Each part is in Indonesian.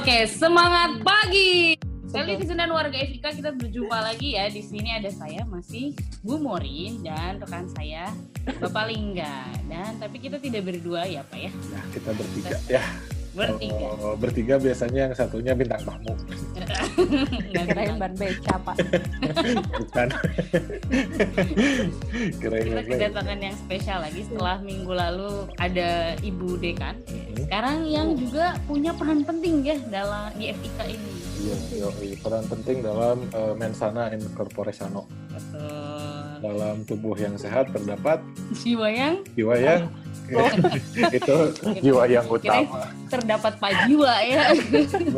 Oke, semangat pagi. Televisi dan warga Evika kita berjumpa lagi ya. Di sini ada saya masih Bu Morin dan rekan saya Bapak Lingga. Dan tapi kita tidak berdua ya Pak ya. Nah, kita bertiga ya. Bertiga. Oh, bertiga biasanya yang satunya bintang tamu. Kirain ban beca, Pak. Bukan. Kirain Kita kedatangan yang spesial lagi setelah minggu lalu ada Ibu Dekan. Sekarang yang juga punya peran penting ya dalam di FIK ini. Iya, yoi. peran penting dalam eh, mensana in corporesano. Betul. Dalam tubuh yang sehat terdapat Jiwa yang jiwa yang itu jiwa yang utama. terdapat Pak Jiwa ya.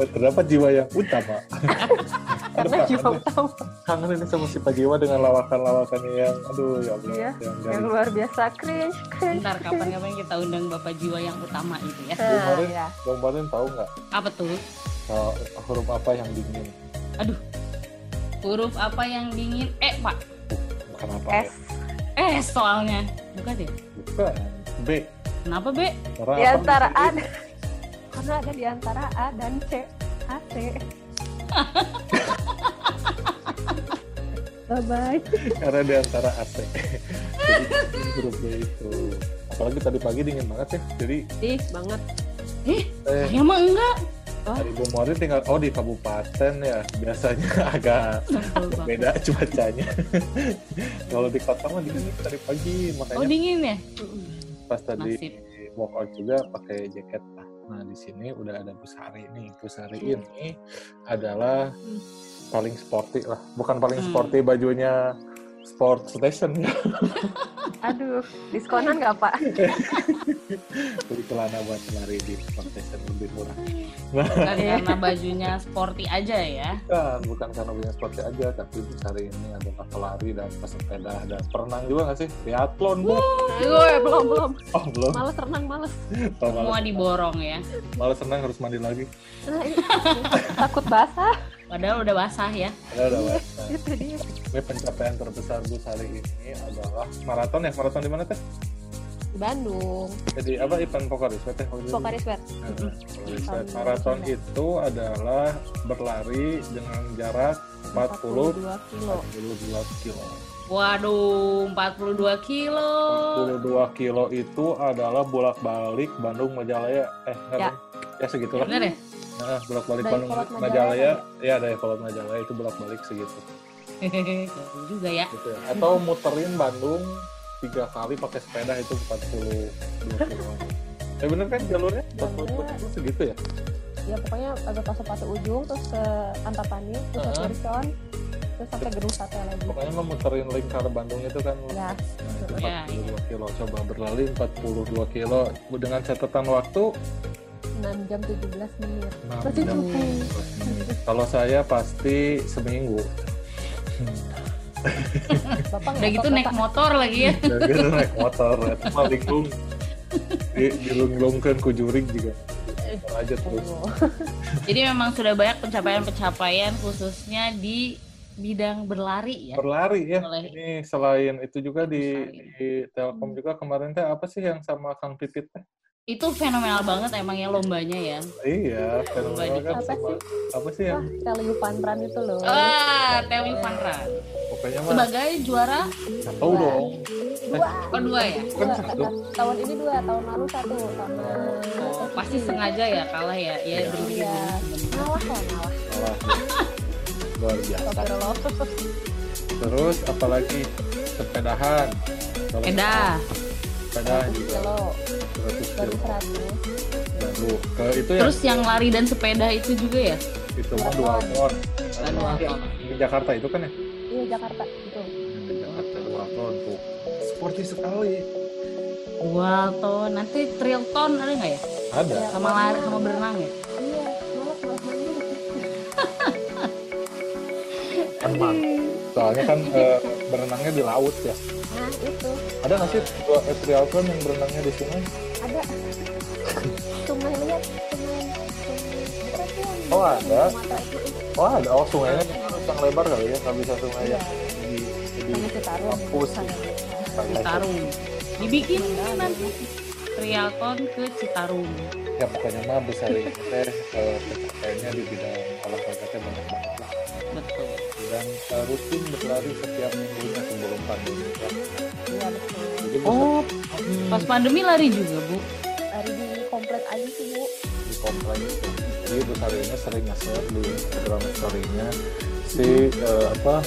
Terdapat jiwa yang utama. Karena Aduh, jiwa aduh, utama kangen ini sama si Pak Jiwa dengan lawakan-lawakannya yang aduh ya Allah Iya, yang yang dari luar biasa cringe, cringe. Bentar kapan-kapan kita undang Bapak Jiwa yang utama itu ya. Nah, Kemarin- ya. Bang Barin tahu nggak Apa tuh? kalau huruf apa yang dingin? Huruf apa yang dingin? Eh, Pak. Bukan apa S. ya? Eh, soalnya. Bukan deh. Bukan. B. Kenapa, Be? Karena Di antara A karena ada di antara A dan C. AC. Bye bye. Karena di antara AC. Jadi B itu. Apalagi tadi pagi dingin banget ya. Jadi Ih, banget. eh Ya mah enggak. Ibu Mori tinggal oh di kabupaten ya. Biasanya agak beda cuacanya. Kalau di kota mah dingin tadi pagi Oh, makanya dingin ya? pas tadi Nasib. Walkout juga pakai jaket lah. Nah di sini udah ada Busari nih. Busari Hmm. ini adalah paling sporty lah. Bukan paling Hmm. sporty bajunya sport station ya. Aduh, diskonan nggak Pak? Beli celana buat lari di sport station lebih murah. Bukan karena bajunya sporty aja ya. Bukan, bukan karena punya sporty aja, tapi Busari ini adalah pelari dan pesepeda dan perenang juga nggak sih? Triathlon bu. Gue belum belum. Oh belum. Males renang males. Oh, Semua malas, diborong ya. malas renang harus mandi lagi. Nah, takut basah. Padahal udah basah ya. Ada udah basah. Itu dia. Ini pencapaian terbesar Busari ini adalah maraton ya. Maraton di mana teh? Di Bandung. Jadi apa event Pokari Sweat ya? Pokari Sweat. Nah, Pokari Sweat. Maraton itu adalah berlari dengan jarak 40 42 kilo. 42 kilo. Waduh, 42 kilo. 42 kilo itu adalah bolak-balik Bandung Majalaya. Eh, enggak Ya. dong. Ya segitulah. Bener ya? Nah, bolak-balik Bandung Majalaya. Majalaya. Ya, dari Kolot Majalaya itu bolak-balik segitu. Juga ya. Gitu ya. Atau muterin Bandung tiga kali pakai sepeda itu 42 kilo. Ya bener kan jalurnya? 42 Jalurnya- kilo segitu ya? Ya pokoknya agak ke Sepatu Ujung, terus ke Antapani, terus ke. Kuricon, terus sampai Gedung Sate lagi. Pokoknya memuterin lingkar Bandung itu kan Ya, Nah, itu Ya, 42 kilo. Coba berlari 42 kilo dengan catatan waktu 6 jam 17 menit. 6 Masih jam. cukup. Kalau saya pasti seminggu. Bapak Udah gitu naik motor lagi ya. Dan gitu naik motor, itu mah linglung. Di, dilunglungkan ku jurig juga. Aja terus. Jadi memang sudah banyak pencapaian-pencapaian khususnya di bidang berlari ya. Berlari ya. Ini selain itu juga di, di Telkom juga kemarin teh apa sih yang sama Kang Pipit teh? Itu fenomenal banget emangnya lombanya ya. Iya, fenomenal kan Apa sama sih? apa sih yang Wah, Teliu Panran itu loh. Ah, Tewi Panra. pokoknya mah Sebagai juara tahu dong. Dua. kedua ya. Kan Dua. satu. Tahun ini dua, tahun lalu satu. Tahun Oh, pasti sengaja ya kalah ya. Ya, Iya. berhenti Iya. Ngalah kok, ngalah. Luar biasa. Terus apalagi sepedahan. Sepeda. Sepeda juga 100 baru kilo. 100. Baru ke itu ya Terus yang lari dan sepeda itu juga ya? itu mah dua ton. Dua ton. Di Jakarta itu kan ya? Iya, Jakarta. Itu. Di Jakarta dua ton tuh. Sporty sekali. Wow, tuh nanti trail ton ada nggak ya? Ada. Sama lari sama berenang ya? Iya. Emang. Soalnya kan eh, berenangnya di laut ya. Nah, itu. Ada nggak sih dua eh, triathlon yang berenangnya di sungai? Lihat, Oh, ada. Oh ada. Oh sungainya harus yang lebar kali ya. Nggak bisa sungai Iya. yang di di Citarum. kampus. Tarung. Dibikin nanti. triathlon ke Citarum. ya pokoknya mah besar ini teh eh, pencapaiannya di bidang olahraga teh banyak banget lah Betul. dan eh, rutin berlari setiap minggunya sebelum pandemi. Iya betul. Jadi Oh, pas pandemi lari juga, Bu. Lari di komplek aja sih bu. di komplek itu. Jadi besar ini sering nge-share di Instagram story-nya si eh, apa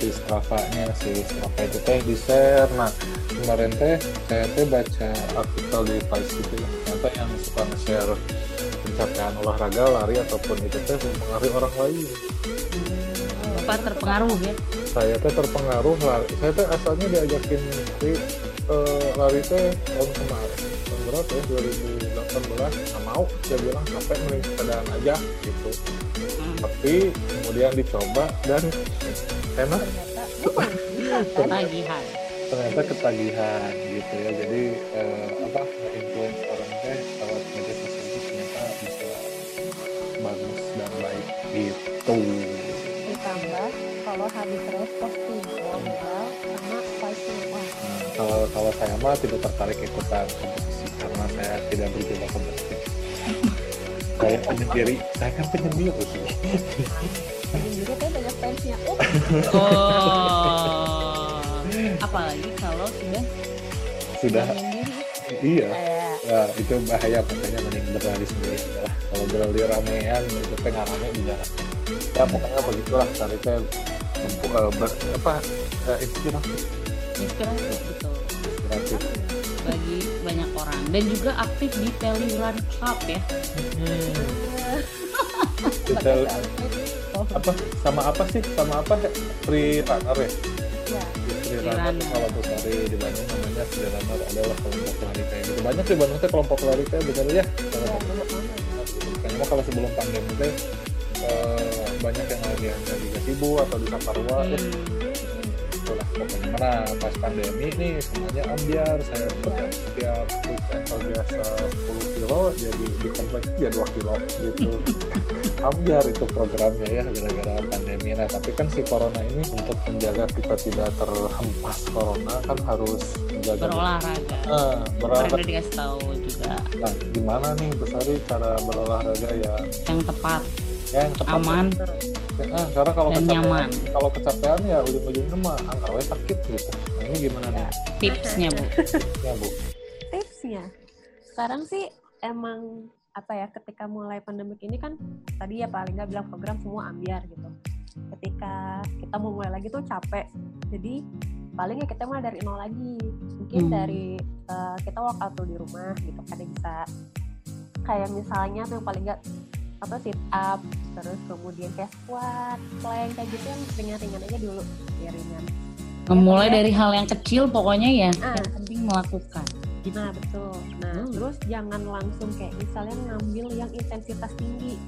si Strava-nya si Strava itu teh di share. Nah kemarin teh saya teh baca artikel di Vice itu ya. Ternyata yang suka nge-share pencapaian olahraga lari ataupun itu teh mempengaruhi orang lain. Bapak terpengaruh ya. saya teh terpengaruh lari saya teh asalnya diajakin di eh, lari teh tahun kemarin tahun berapa ya 2018 nggak mau dia bilang sampai mending sepedaan aja gitu Hmm. tapi kemudian dicoba dan enak Ternyata memang bisa kan. Tagihan. ternyata ketagihan gitu ya jadi eh, apa influence orang teh lewat media sosial itu ternyata bisa bagus dan baik gitu kalau habis terus posting global sama Nah, kalau kalau saya mah tidak tertarik ikutan kompetisi karena saya tidak berjiwa kompetitif. saya penyendiri, saya kan penyendiri sih. sendiri tuh banyak fansnya. Oh, Oh. Apalagi kalau sudah Sudah, iya. Kayak Nah, itu bahaya pokoknya mending berlari sendiri. Kalau berlari ramean itu di jalan. Ya pokoknya begitulah tadi eh, ber- apa eh, inspiratif, inspiratif betul inspiratif. bagi banyak orang dan juga aktif di Telirun Club ya. Kita Oh, apa sama apa sih? Sama apa? Free runner ya? ya. Free runner tuh kalau lari di Bandung namanya free runner adalah kelompok lari kayak gitu banyak di Bandung teh kelompok lari kayak bener ya Ya, mah kalau sebelum pandemi teh eh, banyak yang latihan dari Gasibu atau di Saparua. Ya Hmm. itulah pokoknya. Mana pas pandemi nih semuanya ambiar. Saya setiap weekend kalau biasa 10 kilo jadi di kompleks ya 2 kilo gitu. Ambiar itu programnya ya gara-gara pandemi. Nah tapi kan si corona ini untuk menjaga kita tidak terhempas corona kan harus menjaga berolahraga. Ah, Kemarin berolahraga dikasih tahu juga. Nah gimana nih besari cara berolahraga ya? Yang tepat, yang tepat aman Ah, karena kalau dan kecapean nyaman. kalau kecapean ya ujung-ujungnya mah angka we sakit gitu nah ini gimana nih Tipsnya bu. ya bu Tipsnya, sekarang sih emang apa ya ketika mulai pandemik ini kan tadi ya paling nggak bilang program semua ambiar gitu. Ketika kita mau mulai lagi tuh capek, jadi paling ya kita mulai dari nol lagi. Mungkin Hmm. dari eh, kita workout tuh di rumah gitu kan ya bisa kayak misalnya tuh yang paling nggak apa sit up terus kemudian kayak squat, plank kayak gitu yang ringan-ringan aja dulu ya ringan. Memulai dari hal yang kecil pokoknya ya. Ah. Yang penting melakukan. Nah betul. Nah Hmm. terus jangan langsung kayak misalnya ngambil yang intensitas tinggi.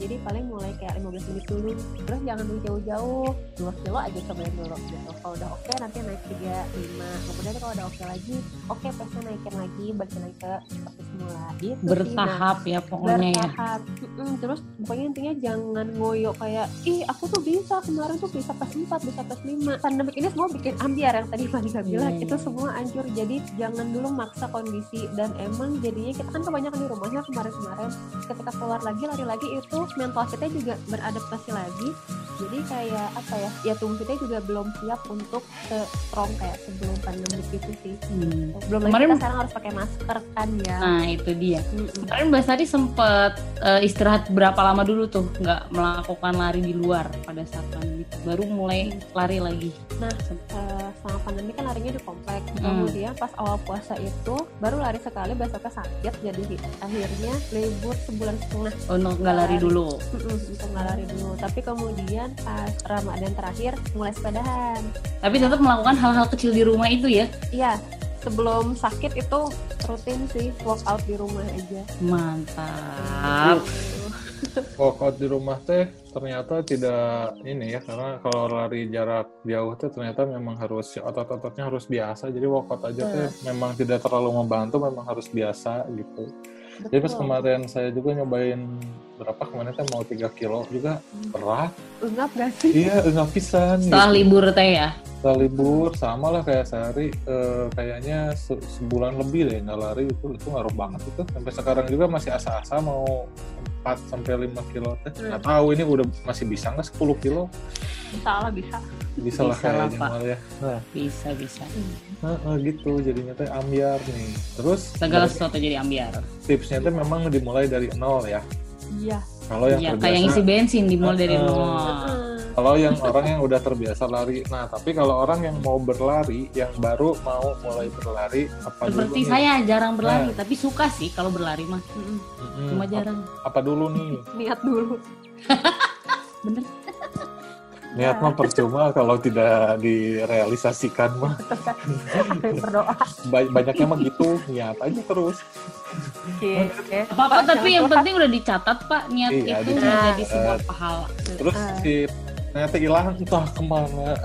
Jadi paling mulai kayak 15 menit dulu. Terus jangan dulu jauh-jauh. 2 kilo aja cobain dulu gitu. Kalau udah oke nanti naik 3, 5. Kemudian kalau udah oke lagi, oke pace naikin lagi, balikin lagi ke seperti semula. Gitu sih. Nah, Bertahap ya pokoknya ya. bertahap. Mm-mm, Terus pokoknya intinya jangan ngoyo kayak ih aku tuh bisa kemarin tuh bisa pas 4, bisa pas 5. Pandemik ini semua bikin ambiar yang tadi Fani bilang Iya, itu semua hancur. Jadi jangan dulu maksa kondisi dan emang jadinya kita kan kebanyakan di rumahnya kemarin-kemarin ketika keluar lagi lari lagi itu mental kita juga beradaptasi lagi. Jadi kayak apa ya? Ya tubuh kita juga belum siap untuk se strong kayak sebelum pandemik itu sih. Hmm. Belum lagi Kemarin- kita sekarang harus pakai masker kan ya. Nah itu dia. Mm-mm. Kemarin Mbak Sari sempet eh, istirahat berapa lama dulu tuh nggak melakukan lari di luar pada saat pandemi. Baru mulai lari lagi. Nah, eh, selama pandemi kan larinya di komplek. Hmm. Kemudian pas awal puasa itu baru lari sekali besoknya sakit jadi akhirnya libur sebulan setengah Oh no, nggak lari dulu. Untuk nggak lari dulu. Tapi kemudian pas Ramadan terakhir mulai sepedahan. Tapi tetap melakukan hal-hal kecil di rumah itu ya. Iya, sebelum sakit itu rutin sih workout di rumah aja. Mantap. workout di rumah teh ternyata tidak ini ya karena kalau lari jarak jauh teh ternyata memang harus otot-ototnya harus biasa jadi workout aja teh memang tidak terlalu membantu memang harus biasa gitu jadi pas Betul. kemarin saya juga nyobain berapa kemarin teh mau 3 kilo juga berat Enggak gak sih? iya enggak pisan Setelah gitu. libur teh ya. Setelah libur sama lah kayak sehari eh, kayaknya se- sebulan lebih deh nggak lari itu itu ngaruh banget itu sampai sekarang juga masih asa-asa mau 4 sampai 5 kilo teh Hmm. nggak tahu ini udah masih bisa nggak 10 kilo Bisa lah bisa. bisa lah kayaknya mal ya nah Bisa bisa. Heeh, gitu jadinya teh ambiar nih terus Segala dari sesuatu jadi ambiar. tipsnya teh memang dimulai dari nol ya Iya. kalau yang terbiasa kayak ngisi bensin dimulai dari Heeh. nol. Heeh. Kalau yang orang yang udah terbiasa lari nah tapi kalau orang yang mau berlari yang baru mau mulai berlari apa Seperti dulu nih? saya jarang berlari, Nah. tapi suka sih kalau berlari mah. Mm-mm. Mm-mm, Cuma jarang. apa dulu nih Niat dulu. Bener. niat mah percuma kalau tidak direalisasikan mah Berdoa. Ba- banyaknya mah gitu niat aja terus Oke. Oke. Apa-apa Pak, tapi yang penting udah dicatat Pak niat Iya, itu dicatat. menjadi sebuah pahala. terus si ternyata hilang. Entah ke mana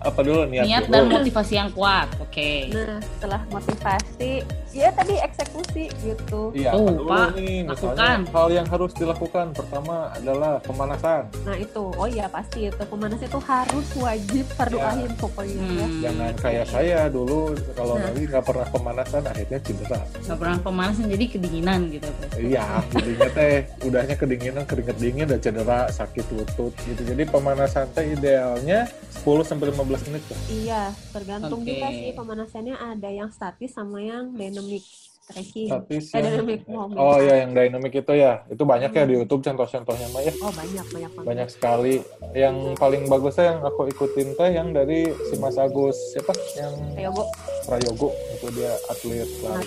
apa dulu niat, Niat dulu dan motivasi yang kuat. Oke. Nah, setelah motivasi, ya tadi eksekusi gitu. Iya, Tuh, apa dulu Pak, nih? Misalnya lakukan. hal yang harus dilakukan pertama adalah pemanasan. Nah itu, oh iya pasti itu pemanas itu harus wajib fardu Ya. ain pokoknya ya. Hmm. Jangan kayak saya dulu kalau Nah. lari nggak pernah pemanasan akhirnya cedera. Nggak pernah pemanasan jadi kedinginan gitu. Iya, jadinya teh udahnya kedinginan, keringet dingin dan cedera, sakit lutut gitu. Jadi pemanasan teh idealnya 10 sampai 15 menit lah. Iya, tergantung Oke. juga sih pemanasannya ada yang statis sama yang dynamic stretching. Tapi Eh, dynamic movement. Oh iya yang dynamic itu ya. Itu banyak ya di YouTube contoh-contohnya mah ya. Oh banyak banyak banget. Banyak sekali. Yang paling bagusnya yang aku ikutin teh yang dari si Mas Agus siapa? Yang Ayo bu, Prayogo itu dia atlet lari.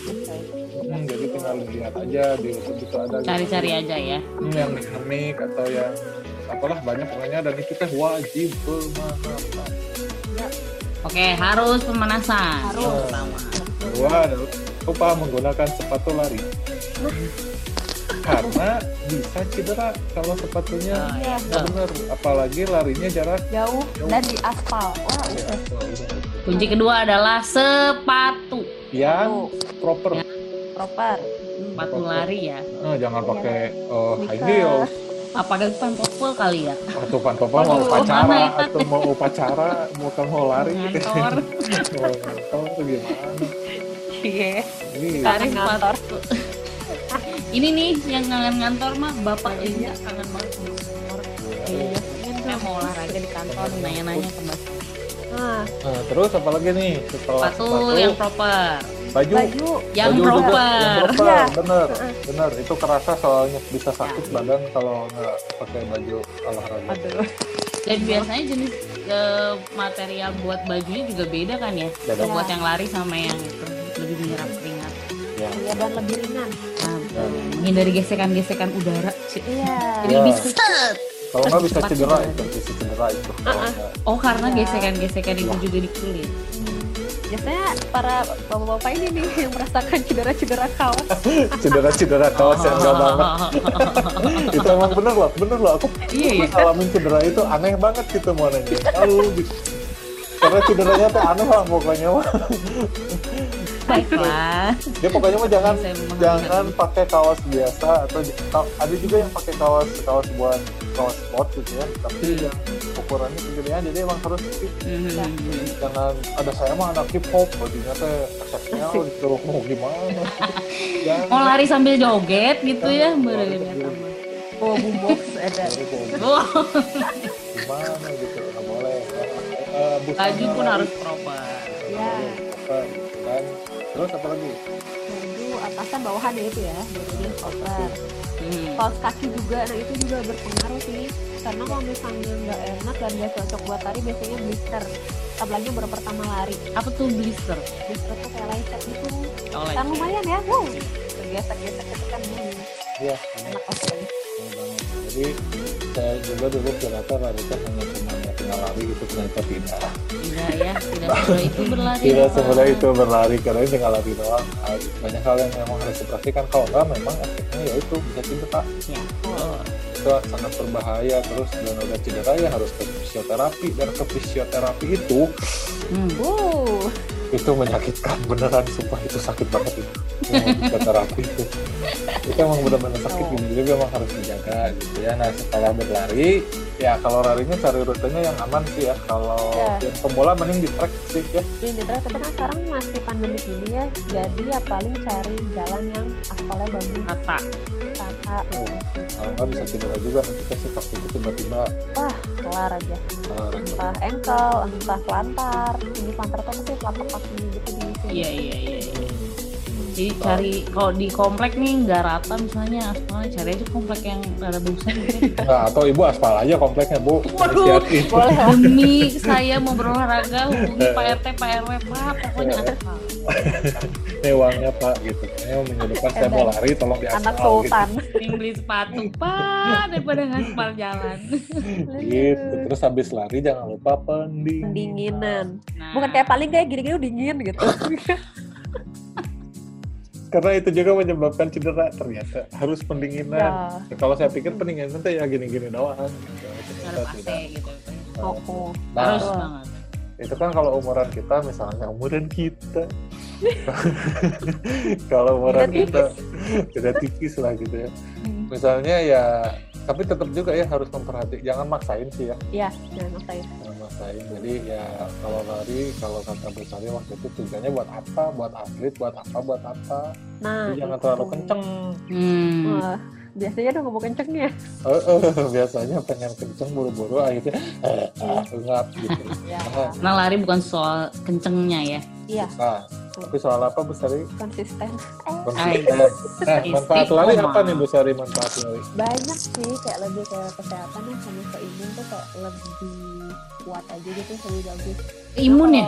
Hmm, jadi tinggal lihat aja di YouTube itu ada gitu. Cari-cari aja ya. Hmm, yang dynamic atau yang apalah banyak pokoknya dan itu teh wajib pemanasan. Oke, harus pemanasan. Harus. Pertama. Kedua adalah lupa menggunakan sepatu lari. Karena bisa cedera kalau sepatunya Oh, Iya, bener, apalagi larinya jarak jauh dan di aspal. Wah, ya, udah. Kunci kedua adalah sepatu. yang proper. Ya. proper. Sepatu lari ya. Eh, jangan pakai eh, high heels Apa pakai pantofel kali ya? atau pantofel mau Aduh, upacara ya? atau mau upacara mau lari Ngantor. mau ngantor tuh gimana Iya. ini Cari Ngantor. sepatu. Ini nih yang kangen ngantor mah bapak Iya. Kangen banget sama kantor. Iya. Saya mau olahraga di kantor nanya-nanya ke Mbak. Nah, Nah, terus apa lagi nih setelah Sepatu yang proper. Baju baju Yang Baju juga, proper. yang proper, Iya. bener, bener. Itu kerasa soalnya bisa sakit badan kalau nggak pakai baju olahraga. aduh. Dan biasanya jenis eh, material buat bajunya juga beda kan ya? Beda. Buat yang lari sama yang lebih menyerap keringat. Ya. Iya dan lebih ringan. Nah, menghindari gesekan-gesekan udara. Iya. Jadi Ya. bisa set. Kalau nggak bisa Cepat cedera itu, bisa cedera itu. Oh karena Iya. gesekan-gesekan itu juga di kulit. Biasanya para bapak-bapak ini nih yang merasakan cedera-cedera kaos. Cedera-cedera kaos yang nggak banget. itu emang bener loh, bener loh. Aku Iya ya. ngalamin cedera itu aneh banget gitu mau nanya. Lalu gitu. Karena cederanya tuh aneh lah pokoknya mah. Baiklah. Dia pokoknya mah jangan jangan pakai kaos biasa atau ada juga yang pakai kaos kaos buat kaos sport gitu ya tapi Hmm. yang ukurannya kegedean jadi emang harus fit. Hmm. jangan ada saya mah anak hip hop bajunya teh eksepsional disuruh mau gimana. Jangan. Mau lari sambil joget gitu ya, bener Oh, boombox ada. Wah, gimana gitu nggak boleh. Eh, busana baju pun lari, harus proper. Ya, kan terus apa lagi? Baju atasan bawahan ya itu ya, bajunya koper. Hmm. Kaos kaki juga, nah itu juga berpengaruh sih. Karena kalau misalnya nggak enak dan nggak cocok buat lari, biasanya blister. Apalagi baru pertama lari. Apa tuh blister? Blister tuh kayak lecet gitu. Oh, Kan lumayan ya, wow. Gesek-gesek itu kan hmm, ya enak. Bener banget. Jadi saya juga dulu lari teh hanya cuma lari gitu ternyata tidak. Tidak ya, tidak semudah itu berlari. Tidak semudah itu berlari karena tinggal lari doang. Ah, Banyak hal yang memang harus diperhatikan. Kalau enggak memang efeknya ya itu bisa cedera. Ya. Itu sangat berbahaya terus dan udah cedera ya harus ke fisioterapi dan ke fisioterapi itu Hmm. Itu menyakitkan beneran sumpah itu sakit banget itu. Yang fisioterapi itu itu emang benar-benar sakit Oh. gitu jadi memang harus dijaga gitu ya nah setelah berlari ya kalau larinya cari rutenya yang aman sih ya kalau Ya. yang pemula mending di track sih ya Ini terus tapi kan sekarang masih pandemi gini ya, jadi ya paling cari jalan yang aspalnya bagus, Rata. rata. Oh. kalau nggak bisa cedera juga nanti kasih waktu itu tiba-tiba Wah, kelar aja. uh, Entah engkel, entah pelantar. Ini pelantar tuh pasti telapak kaki gitu di sini. Iya iya iya. iya. Jadi cari kalau di komplek nih nggak rata misalnya aspalnya cari aja komplek yang rada bagusan gitu. Nah, atau ibu aspal aja kompleknya bu Waduh. Demi saya mau berolahraga hubungi Pak RT Pak RW Pak pokoknya aspal. ini uangnya pak gitu ini minggu depan saya mau lari tolong di Anak aspal gitu. sultan. Yang beli sepatu Pak daripada ngaspal jalan. gitu terus habis lari jangan lupa pending Pendinginan. Nah, Bukan kayak paling kayak gini-gini dingin gitu. karena itu juga menyebabkan cedera ternyata harus pendinginan ya. kalau saya pikir pendinginan itu ya gini-gini doang gitu. harus Ternyata tidak. gitu. Oh, oh. Nah, Harus banget. itu kan kalau umuran kita misalnya umuran kita kalau umuran kita udah tipis lah gitu ya Hmm. misalnya ya tapi tetap juga ya harus memperhatikan jangan maksain sih ya Iya, jangan maksain. jangan maksain jadi ya kalau lari kalau kata Bu Sari waktu itu tujuannya buat apa buat atlet buat apa buat apa Nah, Jadi jangan itu. terlalu kenceng Hmm. Wah, biasanya udah ngomong kencengnya. Eh, eh, biasanya pengen kenceng buru-buru akhirnya eh, ah, enggak gitu Ya, Nah, Nah lari bukan soal kencengnya ya. iya, nah tapi soal apa Bu Sari? Konsisten. Eh, konsisten nah manfaat lari apa nih Bu Sari manfaat lari banyak sih kayak lebih ke kesehatan ya sama ke imun tuh kayak lebih kuat aja gitu lebih bagus. Imun ya?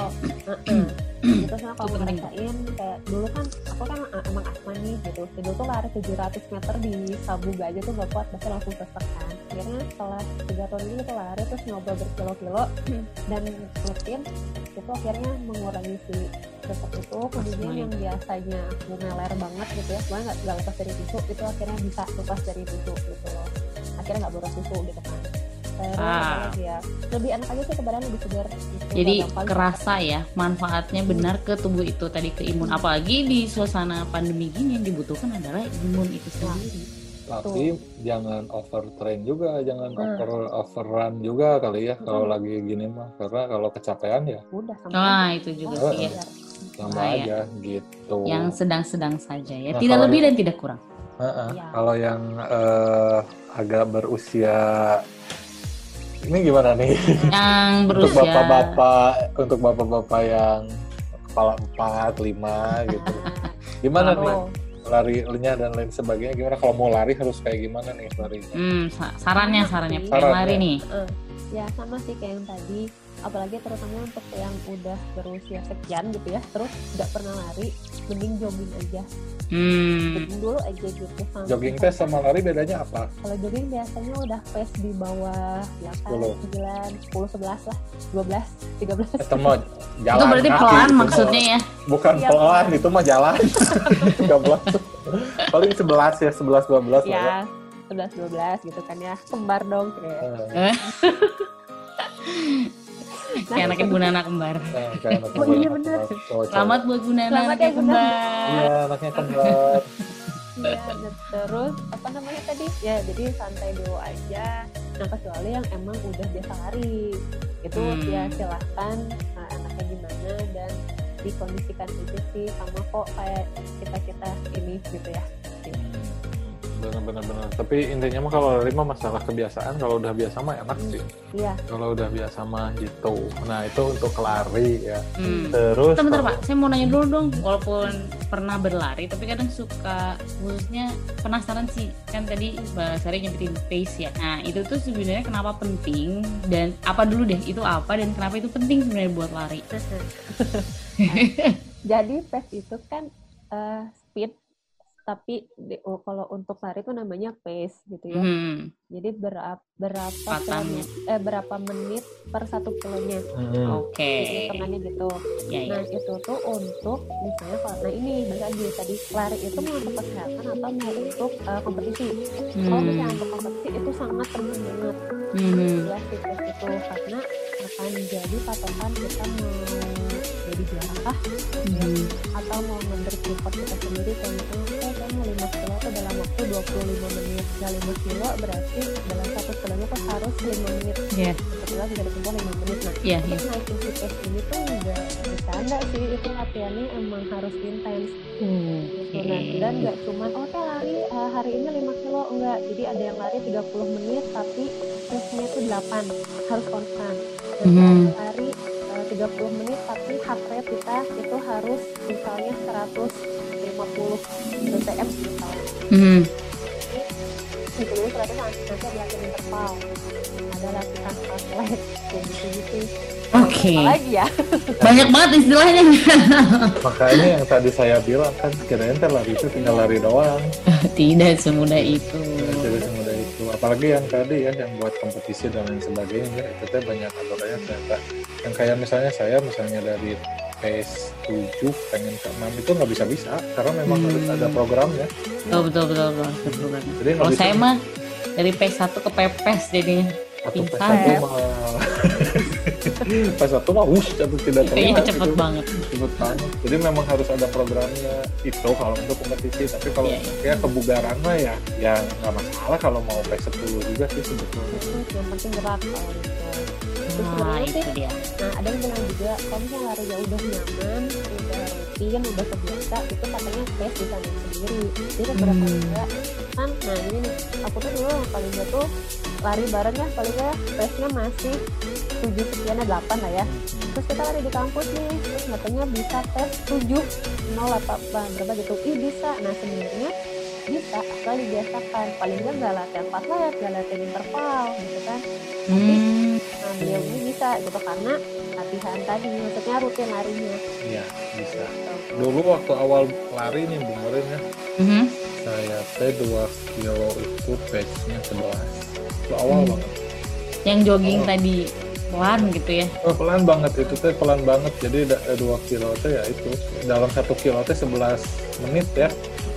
Gitu sama kalau Itu ngerasain kayak dulu kan aku kan uh, emang asma nih gitu. Dulu tuh lari 700 meter di Sabuga aja tuh gak kuat pasti langsung sesek kan. Akhirnya setelah tiga tahun ini tuh lari terus nyoba berkilo-kilo dan rutin itu akhirnya mengurangi si sesek itu kemudian Asma. yang biasanya aku meler banget gitu ya. Sebenarnya nggak nggak lepas dari tisu itu akhirnya bisa lepas dari tisu gitu loh. Akhirnya nggak boros tisu gitu kan. Terus Ah. ya? Lebih enak aja sih ke badan lebih segar. Gitu, Jadi kerasa ya manfaatnya benar ke tubuh itu tadi ke imun. Apalagi di suasana pandemi gini yang dibutuhkan adalah imun itu sendiri. tapi jangan overtrain juga jangan Hmm. over overrun juga kali ya kalau lagi gini mah. Karena kalau kecapean ya. Udah sama Nah itu juga Oh, sih ya. Iya. tambah Bahaya. aja gitu Yang sedang-sedang saja ya. Nah, Tidak lebih yang- dan tidak kurang. Heeh. Iya. kalau yang eh, agak berusia ini gimana nih Yang untuk berusia bapak-bapak untuk bapak-bapak yang kepala empat lima gitu gimana nih Oh, larinya dan lain sebagainya gimana kalau mau lari harus kayak gimana nih larinya Hmm, sa- sarannya sarannya Saran, pengen lari ya. nih. ya sama sih kayak yang tadi apalagi terutama untuk yang udah berusia sekian gitu ya terus nggak pernah lari mending jogging aja. Hmm. jogging dulu aja gitu sampai jogging test sama lari bedanya apa? Kalau jogging biasanya udah pace di bawah 10. 8, 9, 10, 11 lah 12, 13 itu mau jalan Itu berarti kaki, pelan itu maksudnya ya. bukan Iya, pelan itu mah jalan. 13 paling 11 ya 11 12 lah ya. ya 11, 12 gitu kan ya. Kembar dong kayak. Eh, Kayak anaknya Bu Nana kembar. eh, kayak anak Oh, iya, kembar. Selamat buat Bu Nana Selamat anaknya ya, Bu Nana. kembar. iya anaknya kembar Iya, terus apa namanya tadi? Ya, jadi santai dulu aja. Nah, kecuali yang emang udah biasa lari, itu Hmm. ya silahkan nah, anaknya gimana dan dikondisikan aja sih sama kok kayak kita kita ini gitu ya. bener-bener bener tapi intinya mah kalau lari mah masalah kebiasaan kalau udah biasa mah enak sih Iya, kalau udah biasa mah gitu nah itu untuk lari ya Hmm. terus Bentar, bentar kalau- Pak, saya mau nanya dulu dong. Walaupun pernah berlari, tapi kadang suka khususnya penasaran sih. Kan tadi Mbak Sari nyebutin pace ya. Nah, itu tuh sebenarnya kenapa penting dan apa dulu deh itu apa dan kenapa itu penting sebenarnya buat lari? jadi pace itu kan eh, speed tapi di- oh, kalau untuk lari itu namanya pace gitu ya. Hmm. Jadi berapa berapa kilometer- eh berapa menit per satu kilonya. Hmm. Oke. Hitungannya gitu. Ya, ya. Nah itu tuh untuk misalnya kalau nah ini balik lagi tadi lari itu mau untuk kesehatan atau mau untuk uh, kompetisi. Kalau Hmm. misalnya untuk kompetisi itu sangat penting banget Hmm. ya itu karena patokan jadi patokan kita mau jadi juara Hmm. atau mau memberi report kita sendiri kayak misalnya eh saya mau 5 kilo tuh dalam waktu 25 menit. Nah 5 kilo berarti dalam satu kilonya tuh harus 5 menit. Iya. satu kilo bisa ditempuh 5 menit. Nah Iya, iya. naikin si pace ini tuh nggak bercanda sih. Itu latihannya emang harus intens. Hmm. gitu. nah dan nggak cuman oh teh lari eh, hari ini 5 kilo enggak. Jadi ada yang lari 30 menit tapi pace-nya tuh 8 harus konstan. Dan yang lari eh, 30 menit tapi heart rate kita itu harus misalnya 150 BPM misalnya Hmm. gitu jadi ternyata nanti ada latihan interval ada latihan fast leg kayak gitu gitu Oke. apa lagi ya Banyak banget istilahnya. makanya yang tadi saya bilang kan kirain teh lari itu tinggal lari doang Tidak semudah itu. jadi semudah itu apalagi yang tadi ya yang buat kompetisi dan lain sebagainya itu teh banyak aturannya ternyata yang kayak misalnya saya misalnya dari pace 7 pengen ke 6 itu nggak bisa bisa karena memang Hmm. harus ada programnya Betul betul betul betul. betul, jadi nggak Kalau bisa saya mah dari P1 ke pepes jadinya. atau pace pingsan. 1 mah pace 1 mah wush atau tidak Iya terlihat cepet gitu. banget. cepet banget jadi memang harus ada programnya itu kalau untuk kompetisi tapi kalau Iya, iya. kayak kebugaran mah ya ya nggak masalah kalau mau pace 10 juga sih sebetulnya yang penting gerak Nah itu sih dia. Nah, ada yang bilang juga kalau misalnya larinya udah nyaman, udah rutin, udah kebiasa, itu katanya pace bisa naik sendiri. Jadi beberapa Hmm. juga kan, nah ini nih, aku tuh dulu yang paling gak tuh lari bareng ya, paling gak pace-nya masih 7 sekian 8 lah ya. Terus kita lari di kampus nih, terus katanya bisa tes 7 0 apa apa berapa gitu. Ih bisa. Nah sebenarnya bisa asal dibiasakan. Paling nggak nggak latihan pas leg, nggak latihan interval gitu kan. Hmm. Nah, beliau ini bisa gitu karena latihan tadi, maksudnya rutin larinya. iya bisa dulu waktu awal lari nih Bung Morin ya Mhm. saya teh 2 kilo itu pace-nya 11 itu awal Hmm. banget Yang jogging Oh. tadi pelan gitu ya. Oh, pelan banget itu teh pelan banget jadi dua kilo teh ya itu dalam satu kilo teh 11 menit ya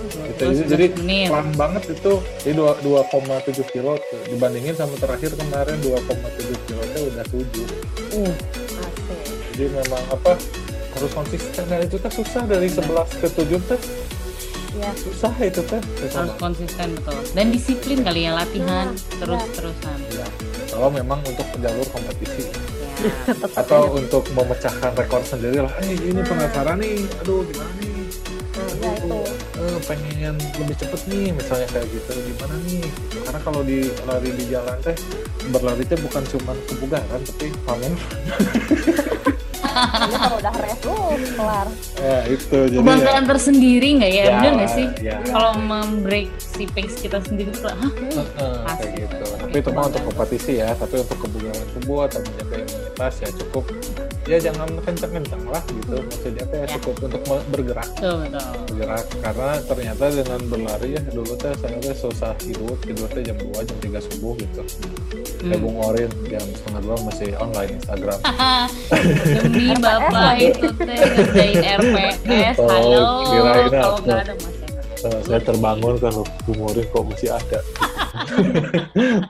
gitu Terus jadi, jadi 11 menit. pelan banget itu jadi dua 2,7 kilo dibandingin sama terakhir kemarin 2,7 kilo teh udah 7 Uh, Asik. jadi memang apa harus konsisten dan itu teh susah dari 11 ke 7 teh Ya, susah itu teh susah harus konsisten betul. Dan disiplin kali ya latihan Nah, terus-terusan. Ya, kalau memang untuk jalur kompetisi Ya. atau ya. untuk memecahkan rekor sendiri lah eh ini Nah. penasaran nih aduh gimana nih Nah, ya itu. Eh, pengen lebih cepet nih misalnya kayak gitu gimana nih Gitu. karena kalau di lari di jalan teh berlari teh bukan cuma kebugaran tapi pamer Ini kalau udah rest lu kelar. ya itu jadi Kebanggaan tersendiri nggak ya? Bener nggak sih? ya, Kalau membreak si pace kita sendiri tuh, hah? eh, kayak gitu tapi itu mah untuk kompetisi ya tapi untuk kebugaran tubuh atau menjaga imunitas ya cukup ya jangan kenceng-kenceng lah gitu. Maksudnya teh Ya. cukup untuk bergerak. Betul, betul. bergerak. Karena ternyata dengan berlari ya dulu teh saya teh susah tidur. Tidur teh jam 2 jam 3 subuh gitu. Hmm. Bung Orin jam setengah dua masih online Instagram. Demi bapak itu teh ngerjain RPS, Oh, halo. kirain Kalau nggak ada mas Eh, saya terbangun kan loh Bung Orin kok masih ada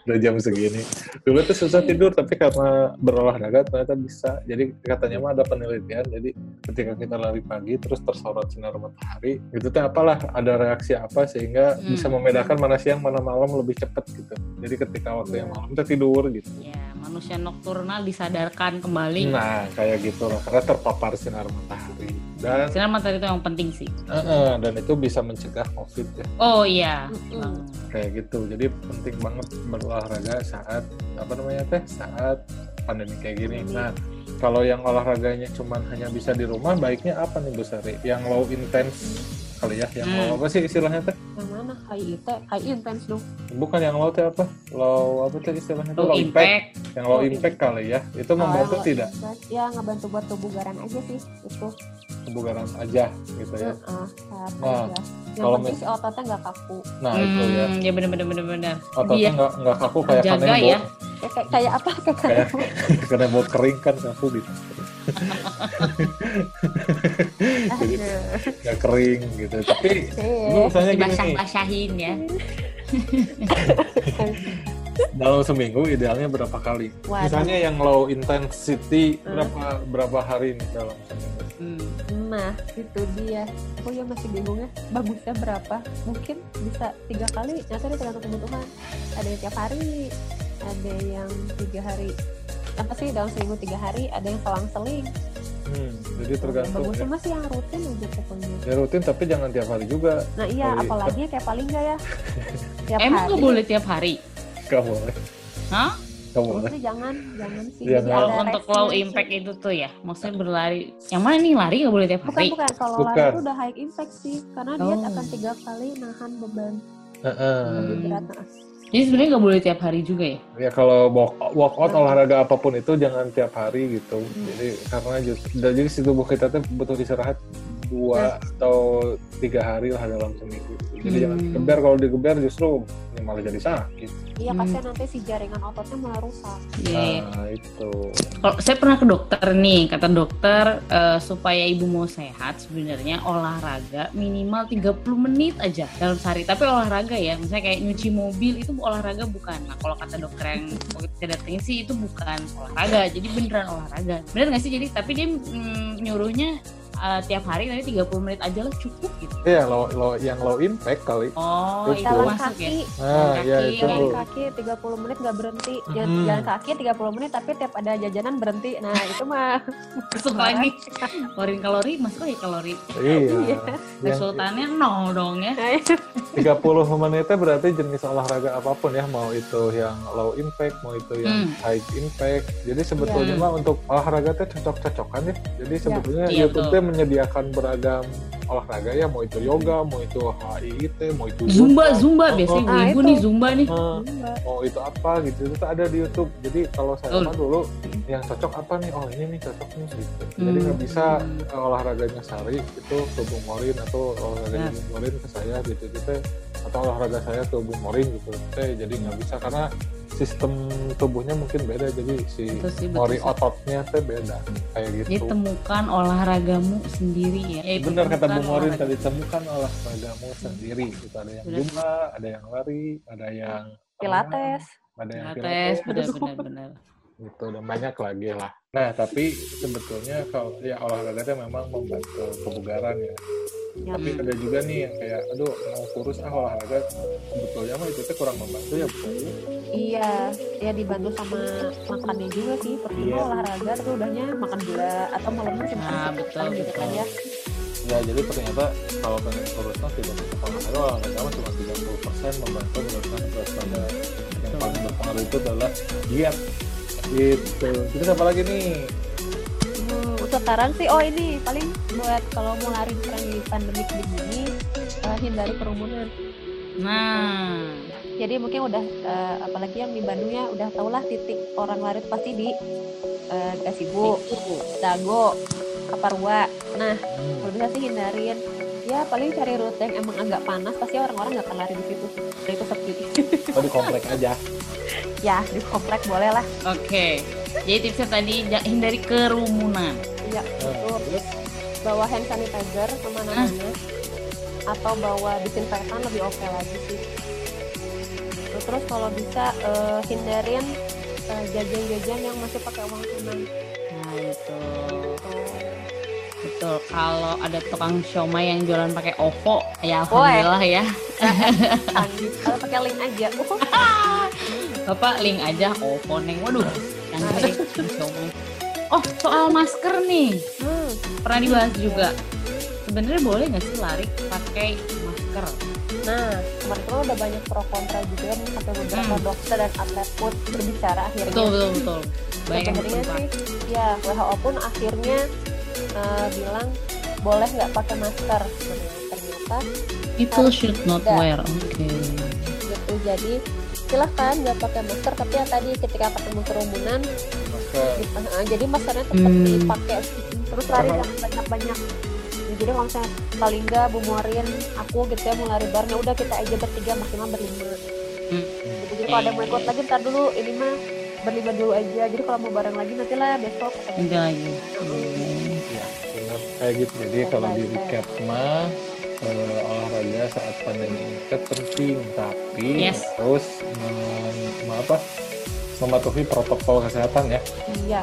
udah jam segini. Dulu tuh susah tidur tapi karena berolahraga ternyata bisa. Jadi katanya mah ada penelitian jadi ketika kita lari pagi terus tersorot sinar matahari itu tuh apalah ada reaksi apa sehingga Hmm. bisa membedakan mana siang mana malam lebih cepat gitu. Jadi ketika waktu yang malam kita tidur gitu. Ya, manusia nokturnal disadarkan kembali. Nah, kayak gitu lah, karena terpapar sinar matahari. Dan Sinar matahari itu yang penting sih. eh, eh, dan itu bisa mencegah COVID ya, Oh iya. Mm-mm. Bang. kayak gitu. Jadi penting banget berolahraga saat apa namanya teh, saat pandemi kayak gini. Nah, kalau yang olahraganya cuman hanya bisa di rumah, baiknya apa nih Bu Sari? Yang low intense kali ya, yang Hmm. low apa sih istilahnya teh? Yang mana? High IT, high intense dong. Bukan yang low teh apa? Low apa teh istilahnya? tuh? Low impact. Yang low Low impact kali ya. Itu membantu Kalau tidak? impact, Ya ngebantu buat kebugaran aja sih itu. Kebugaran aja gitu ya. Sehat Nah, aja. Yang kalau penting si ototnya nggak kaku. Nah, itu ya. Hmm, ya bener bener bener bener. Ototnya Dia nggak nggak kaku kayak kanebo. ya. Kayak, kayak, apa? Kayak kayak kayak kanebo kering kan kaku gitu. Jadi nggak kering gitu. Tapi lu misalnya gini nih, dibasah-basahin ya. dalam seminggu idealnya berapa kali? Waduh. Misalnya yang low intensity Hmm. berapa berapa hari nih dalam seminggu? Hmm. Nah, itu dia. Aku ya masih bingung ya. Bagusnya berapa? Mungkin bisa tiga kali. Nanti ada tergantung kebutuhan. Ada yang tiap hari, ada yang tiga hari. Apa sih dalam seminggu tiga hari? Ada yang selang-seling. Hmm, jadi tergantung Bagusnya ya. masih yang rutin aja pokoknya. Ya rutin tapi jangan tiap hari juga. Nah iya, Kalau- apalagi kayak paling nggak ya. Tiap Emang hari. nggak boleh tiap hari? Gak boleh. Hah? Gak Terus boleh. sih jangan, jangan sih. Kalau ada untuk low sih. impact itu tuh ya, maksudnya berlari. Yang mana nih lari nggak boleh tiap Bukan hari? bukan kalau Bukan. lari itu udah high impact sih, karena dia Oh. akan tiga kali nahan beban Heeh. lebih Hmm. berat. Nah, Jadi sebenarnya nggak boleh tiap hari juga ya? Ya kalau walk, workout Hmm. olahraga apa pun itu jangan tiap hari gitu. Hmm. Jadi karena just, jadi si tubuh kita tuh butuh istirahat dua atau tiga hari lah dalam seminggu. Jadi Hmm. jangan digeber kalau digeber justru ya malah jadi sakit. Iya, Hmm. kasihan nanti si jaringan ototnya malah rusak. Iya. Nah itu. Kalau saya pernah ke dokter nih, kata dokter eh, supaya ibu mau sehat sebenarnya olahraga minimal 30 menit aja dalam sehari. Tapi olahraga ya, misalnya kayak nyuci mobil itu olahraga bukan. Nah kalau kata dokter yang kita datengin sih itu bukan olahraga, jadi beneran olahraga. Bener nggak sih? Jadi tapi dia mm, nyuruhnya eh, tiap hari tapi 30 menit aja lah cukup gitu. Iya low, low, yang low impact kali. Oh, Betul. itu Jalan masuk ya. kaki, Nah kaki, ya Iya, itu. jalan kaki 30 menit nggak berhenti. Jalan, Hmm. jalan kaki 30 menit tapi tiap ada jajanan berhenti. Nah, itu mah Masuk lagi. Keluarin kalori, masuk lagi kalori. Iya. Iya. Yang Resultannya nol dong ya. Nah, itu 30 menitnya berarti jenis olahraga apa pun ya, mau itu yang low impact, mau itu yang Hmm. high impact. Jadi sebetulnya Iya. mah untuk olahraga itu cocok-cocokan ya. Jadi sebetulnya Iya, YouTube betul. Menyediakan beragam olahraga ya, mau itu yoga, mau itu HIIT, mau itu Zumba, yoga, Zumba Oh, biasanya oh. ibu Ah, nih itu. Zumba nih. enggak. mau itu apa gitu itu ada di YouTube. Jadi kalau saya mah dulu yang cocok apa nih? Oh ini nih cocok nih gitu. Jadi Hmm. nggak bisa eh, olahraganya Sari itu ke Bung Morin atau olahraganya Nah. Bung Morin ke saya gitu gitu. Atau olahraga saya ke Bung Morin gitu teh. Jadi nggak bisa karena sistem tubuhnya mungkin beda jadi si Betul sih, betul mori sih. ototnya teh beda kayak Jadi gitu. temukan olahragamu sendiri ya. Eh, Benar kata Bung Morin olahraga. tadi temukan olahragamu sendiri gitu ada yang zumba, ada yang lari, ada yang Pilates. ada yang Pilates, pilates, benar-benar benar. gitu dan banyak lagi lah. Nah tapi sebetulnya kalau ya olahraga itu memang membantu kebugaran ya. Ya, Tapi ada juga nih yang kayak, aduh mau kurus ah olahraga sebetulnya mah itu tuh kurang membantu ya bukan? Iya, ya dibantu sama makannya juga sih. Pertama Iya. olahraga tapi udahnya makan gula atau malamnya cuma Nah, makan betul, gitu kan ya. Ya jadi ternyata kalau pengen kurus mah tidak olahraga olahraga mah cuma 30% membantu menurunkan berat badan. Yang paling berpengaruh itu adalah diet. Gitu. Terus apa lagi nih? Hmm, sekarang sih oh ini paling buat kalau mau lari di pandemik begini eh, hindari kerumunan. Nah, Jadi mungkin udah eh, apalagi yang di Bandung ya udah tau lah titik orang lari itu pasti di eh, Gasibu. Dago, Kaparwa. Nah Hmm. kalau bisa sih hindarin ya paling cari rute yang emang agak panas pasti orang-orang nggak akan lari di situ dan itu sepi Oh di komplek aja. ya di komplek boleh lah Oke. Jadi tipsnya tadi hindari kerumunan. ya Nah, Betul. Bawa hand sanitizer ke mana-mana atau bawa disinfektan lebih oke lagi sih Tuh, terus kalau bisa eh, hindarin eh, jajan-jajan yang masih pakai uang tunai Nah, itu. Tuh. Betul. Kalau ada tukang siomay yang jualan pakai OVO, ya alhamdulillah ya. canggih kalau pakai link aja uh, Bapak link aja OVO neng. Waduh, yang siomay. Oh, soal masker nih. hmm, Pernah dibahas juga. Sebenarnya boleh nggak sih lari pakai masker? nah kemarin tuh udah banyak pro kontra juga sampai beberapa Hmm. dokter dan atlet pun berbicara akhirnya Betul, betul, betul. Banyak berpengaruh. sih ya WHO pun akhirnya eh, bilang boleh nggak pakai masker sebenarnya ternyata People should not Tidak. wear. Oke. gitu jadi silahkan nggak pakai masker tapi ya tadi ketika ketemu kerumunan masker. di- eh, jadi maskernya tetap Hmm. dipakai terus lari Karena- jangan banyak banyak jadi kalau misalnya paling nggak bumorin aku gitu ya mau lari bareng ya udah kita aja bertiga maksimal berlima Hmm. gitu. jadi kalau ada yang mau ikut lagi ntar dulu ini mah berlima dulu aja jadi kalau mau bareng lagi nanti lah besok Nanti lagi. Hmm. Ya, benar kayak gitu. Jadi kalau di recap mah eh, olahraga saat pandemi ini kan penting, tapi Yes. harus mem- mem- apa mematuhi protokol kesehatan ya. iya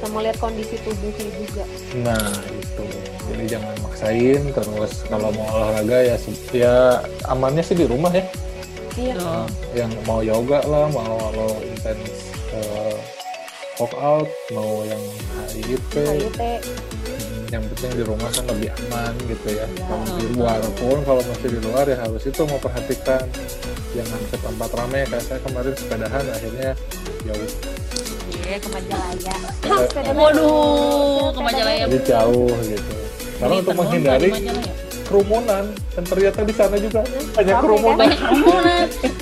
sama lihat kondisi tubuhnya juga Nah itu, jadi jangan maksain. Terus kalau mau olahraga ya ya amannya sih di rumah ya. iya. Yang mau yoga lah, mau lo intens eh, workout, mau yang HIT Hmm, yang penting di rumah kan lebih aman gitu ya. Iya. Kalau di luar pun kalau masih di luar ya harus itu memperhatikan jangan ke tempat ramai kayak saya kemarin sepedahan akhirnya jauh iya ke Majalaya Eh, Sepeda Waduh, ke Majalaya. jadi jauh gitu. Karena untuk menghindari kerumunan dan ternyata di sana juga banyak Ramai, kerumunan. banyak kerumunan.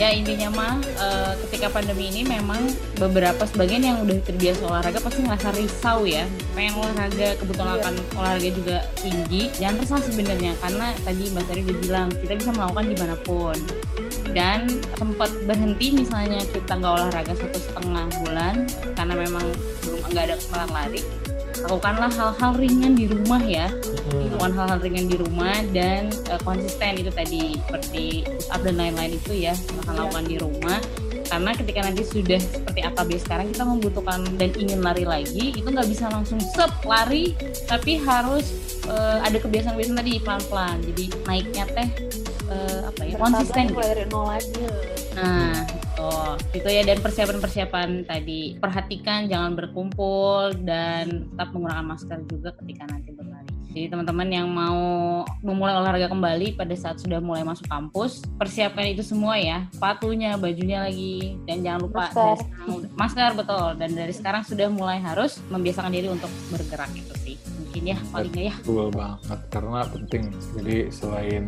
ya intinya mah eh, ketika pandemi ini memang beberapa sebagian yang udah terbiasa olahraga pasti ngerasa risau ya. Pengen olahraga kebutuhan Iya. akan olahraga juga tinggi. Jangan resah sebenarnya karena tadi mbak Sari udah bilang kita bisa melakukan di mana pun. Dan sempat berhenti misalnya kita nggak olahraga satu setengah bulan karena memang belum nggak ada kesempatan lari lakukanlah hal-hal ringan di rumah ya Hmm. melakukan hal-hal ringan di rumah dan eh, konsisten itu tadi seperti up dan lain-lain itu ya akan Iya. lakukan di rumah karena ketika nanti sudah seperti AKB sekarang kita membutuhkan dan ingin lari lagi itu nggak bisa langsung sep lari tapi harus eh, ada kebiasaan-kebiasaan tadi pelan-pelan jadi naiknya teh eh, apa ya konsisten gitu. mulai dari nol lagi Nah, oh, itu ya dan persiapan-persiapan tadi. Perhatikan jangan berkumpul dan tetap menggunakan masker juga ketika nanti berlari. Jadi teman-teman yang mau memulai olahraga kembali pada saat sudah mulai masuk kampus, persiapkan itu semua ya. Sepatunya, bajunya lagi dan jangan lupa Masker. dari sekarang masker betul dan dari sekarang sudah mulai harus membiasakan diri untuk bergerak itu sih. Mungkin ya paling nggak ya. Betul banget karena penting. Jadi selain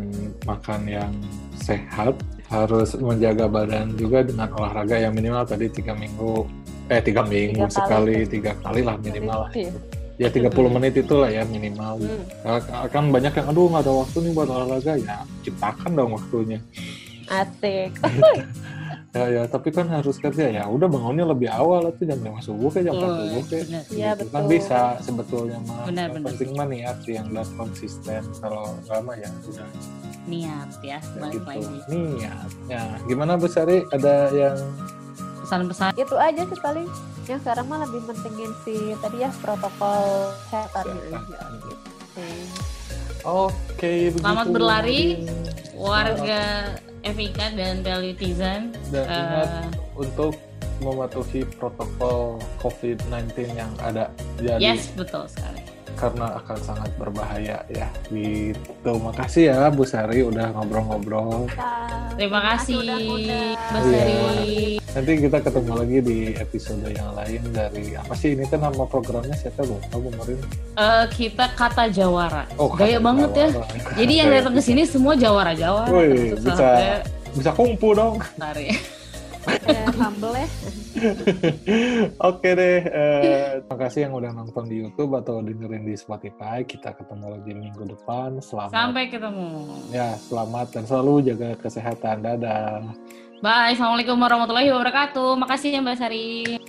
makan yang sehat, harus menjaga badan juga dengan olahraga yang minimal tadi tiga minggu, eh tiga minggu Tiga kali. sekali, tiga kali lah minimal lah. Iya. Ya 30 menit itulah ya minimal. Hmm. Kan banyak yang aduh nggak ada waktu nih buat olahraga ya ciptakan dong waktunya. asik Ya ya tapi kan harus kerja ya. Udah bangunnya lebih awal tuh jam 5 subuh kayak jam 4 subuh kayak. Iya, Gitu kan betul. bisa sebetulnya mah. Benar, Yang benar. penting mah niat sih yang dan konsisten. Kalau lama ya udah. Niat ya, balik gitu. lagi. niatnya gimana Bu Sari? Ada yang Pesan-pesan? Itu aja sih paling. Yang sekarang mah lebih pentingin si tadi ya protokol kesehatannya aja gitu. oke Selamat begitu, berlari. Warga FIK dan Valutizen dan ingat eh, untuk mematuhi protokol COVID-19 yang ada jadi yes betul sekali. karena akan sangat berbahaya ya. Gitu. Makasih ya Bu Sari udah ngobrol-ngobrol. Terima kasih udah-udah. Mbak Iya. Sari nanti kita ketemu lagi di episode yang lain dari apa sih ini kan nama programnya siapa Bu? Tahu Bu Marin? Eh, kita kata Jawara Oh, gaya kata banget ya Jawara. jadi yang datang ke sini semua Jawara Jawara Wih, termasuk bisa. bisa kungfu dong. satu Sari. ya, humble ya Oke deh, eh, makasih yang udah nonton di YouTube atau dengerin di Spotify. Kita ketemu lagi minggu depan. Selamat. sampai ketemu Ya, selamat dan selalu jaga kesehatan. Dadah. Bye. Assalamualaikum warahmatullahi wabarakatuh. Makasih ya Mbak Sari.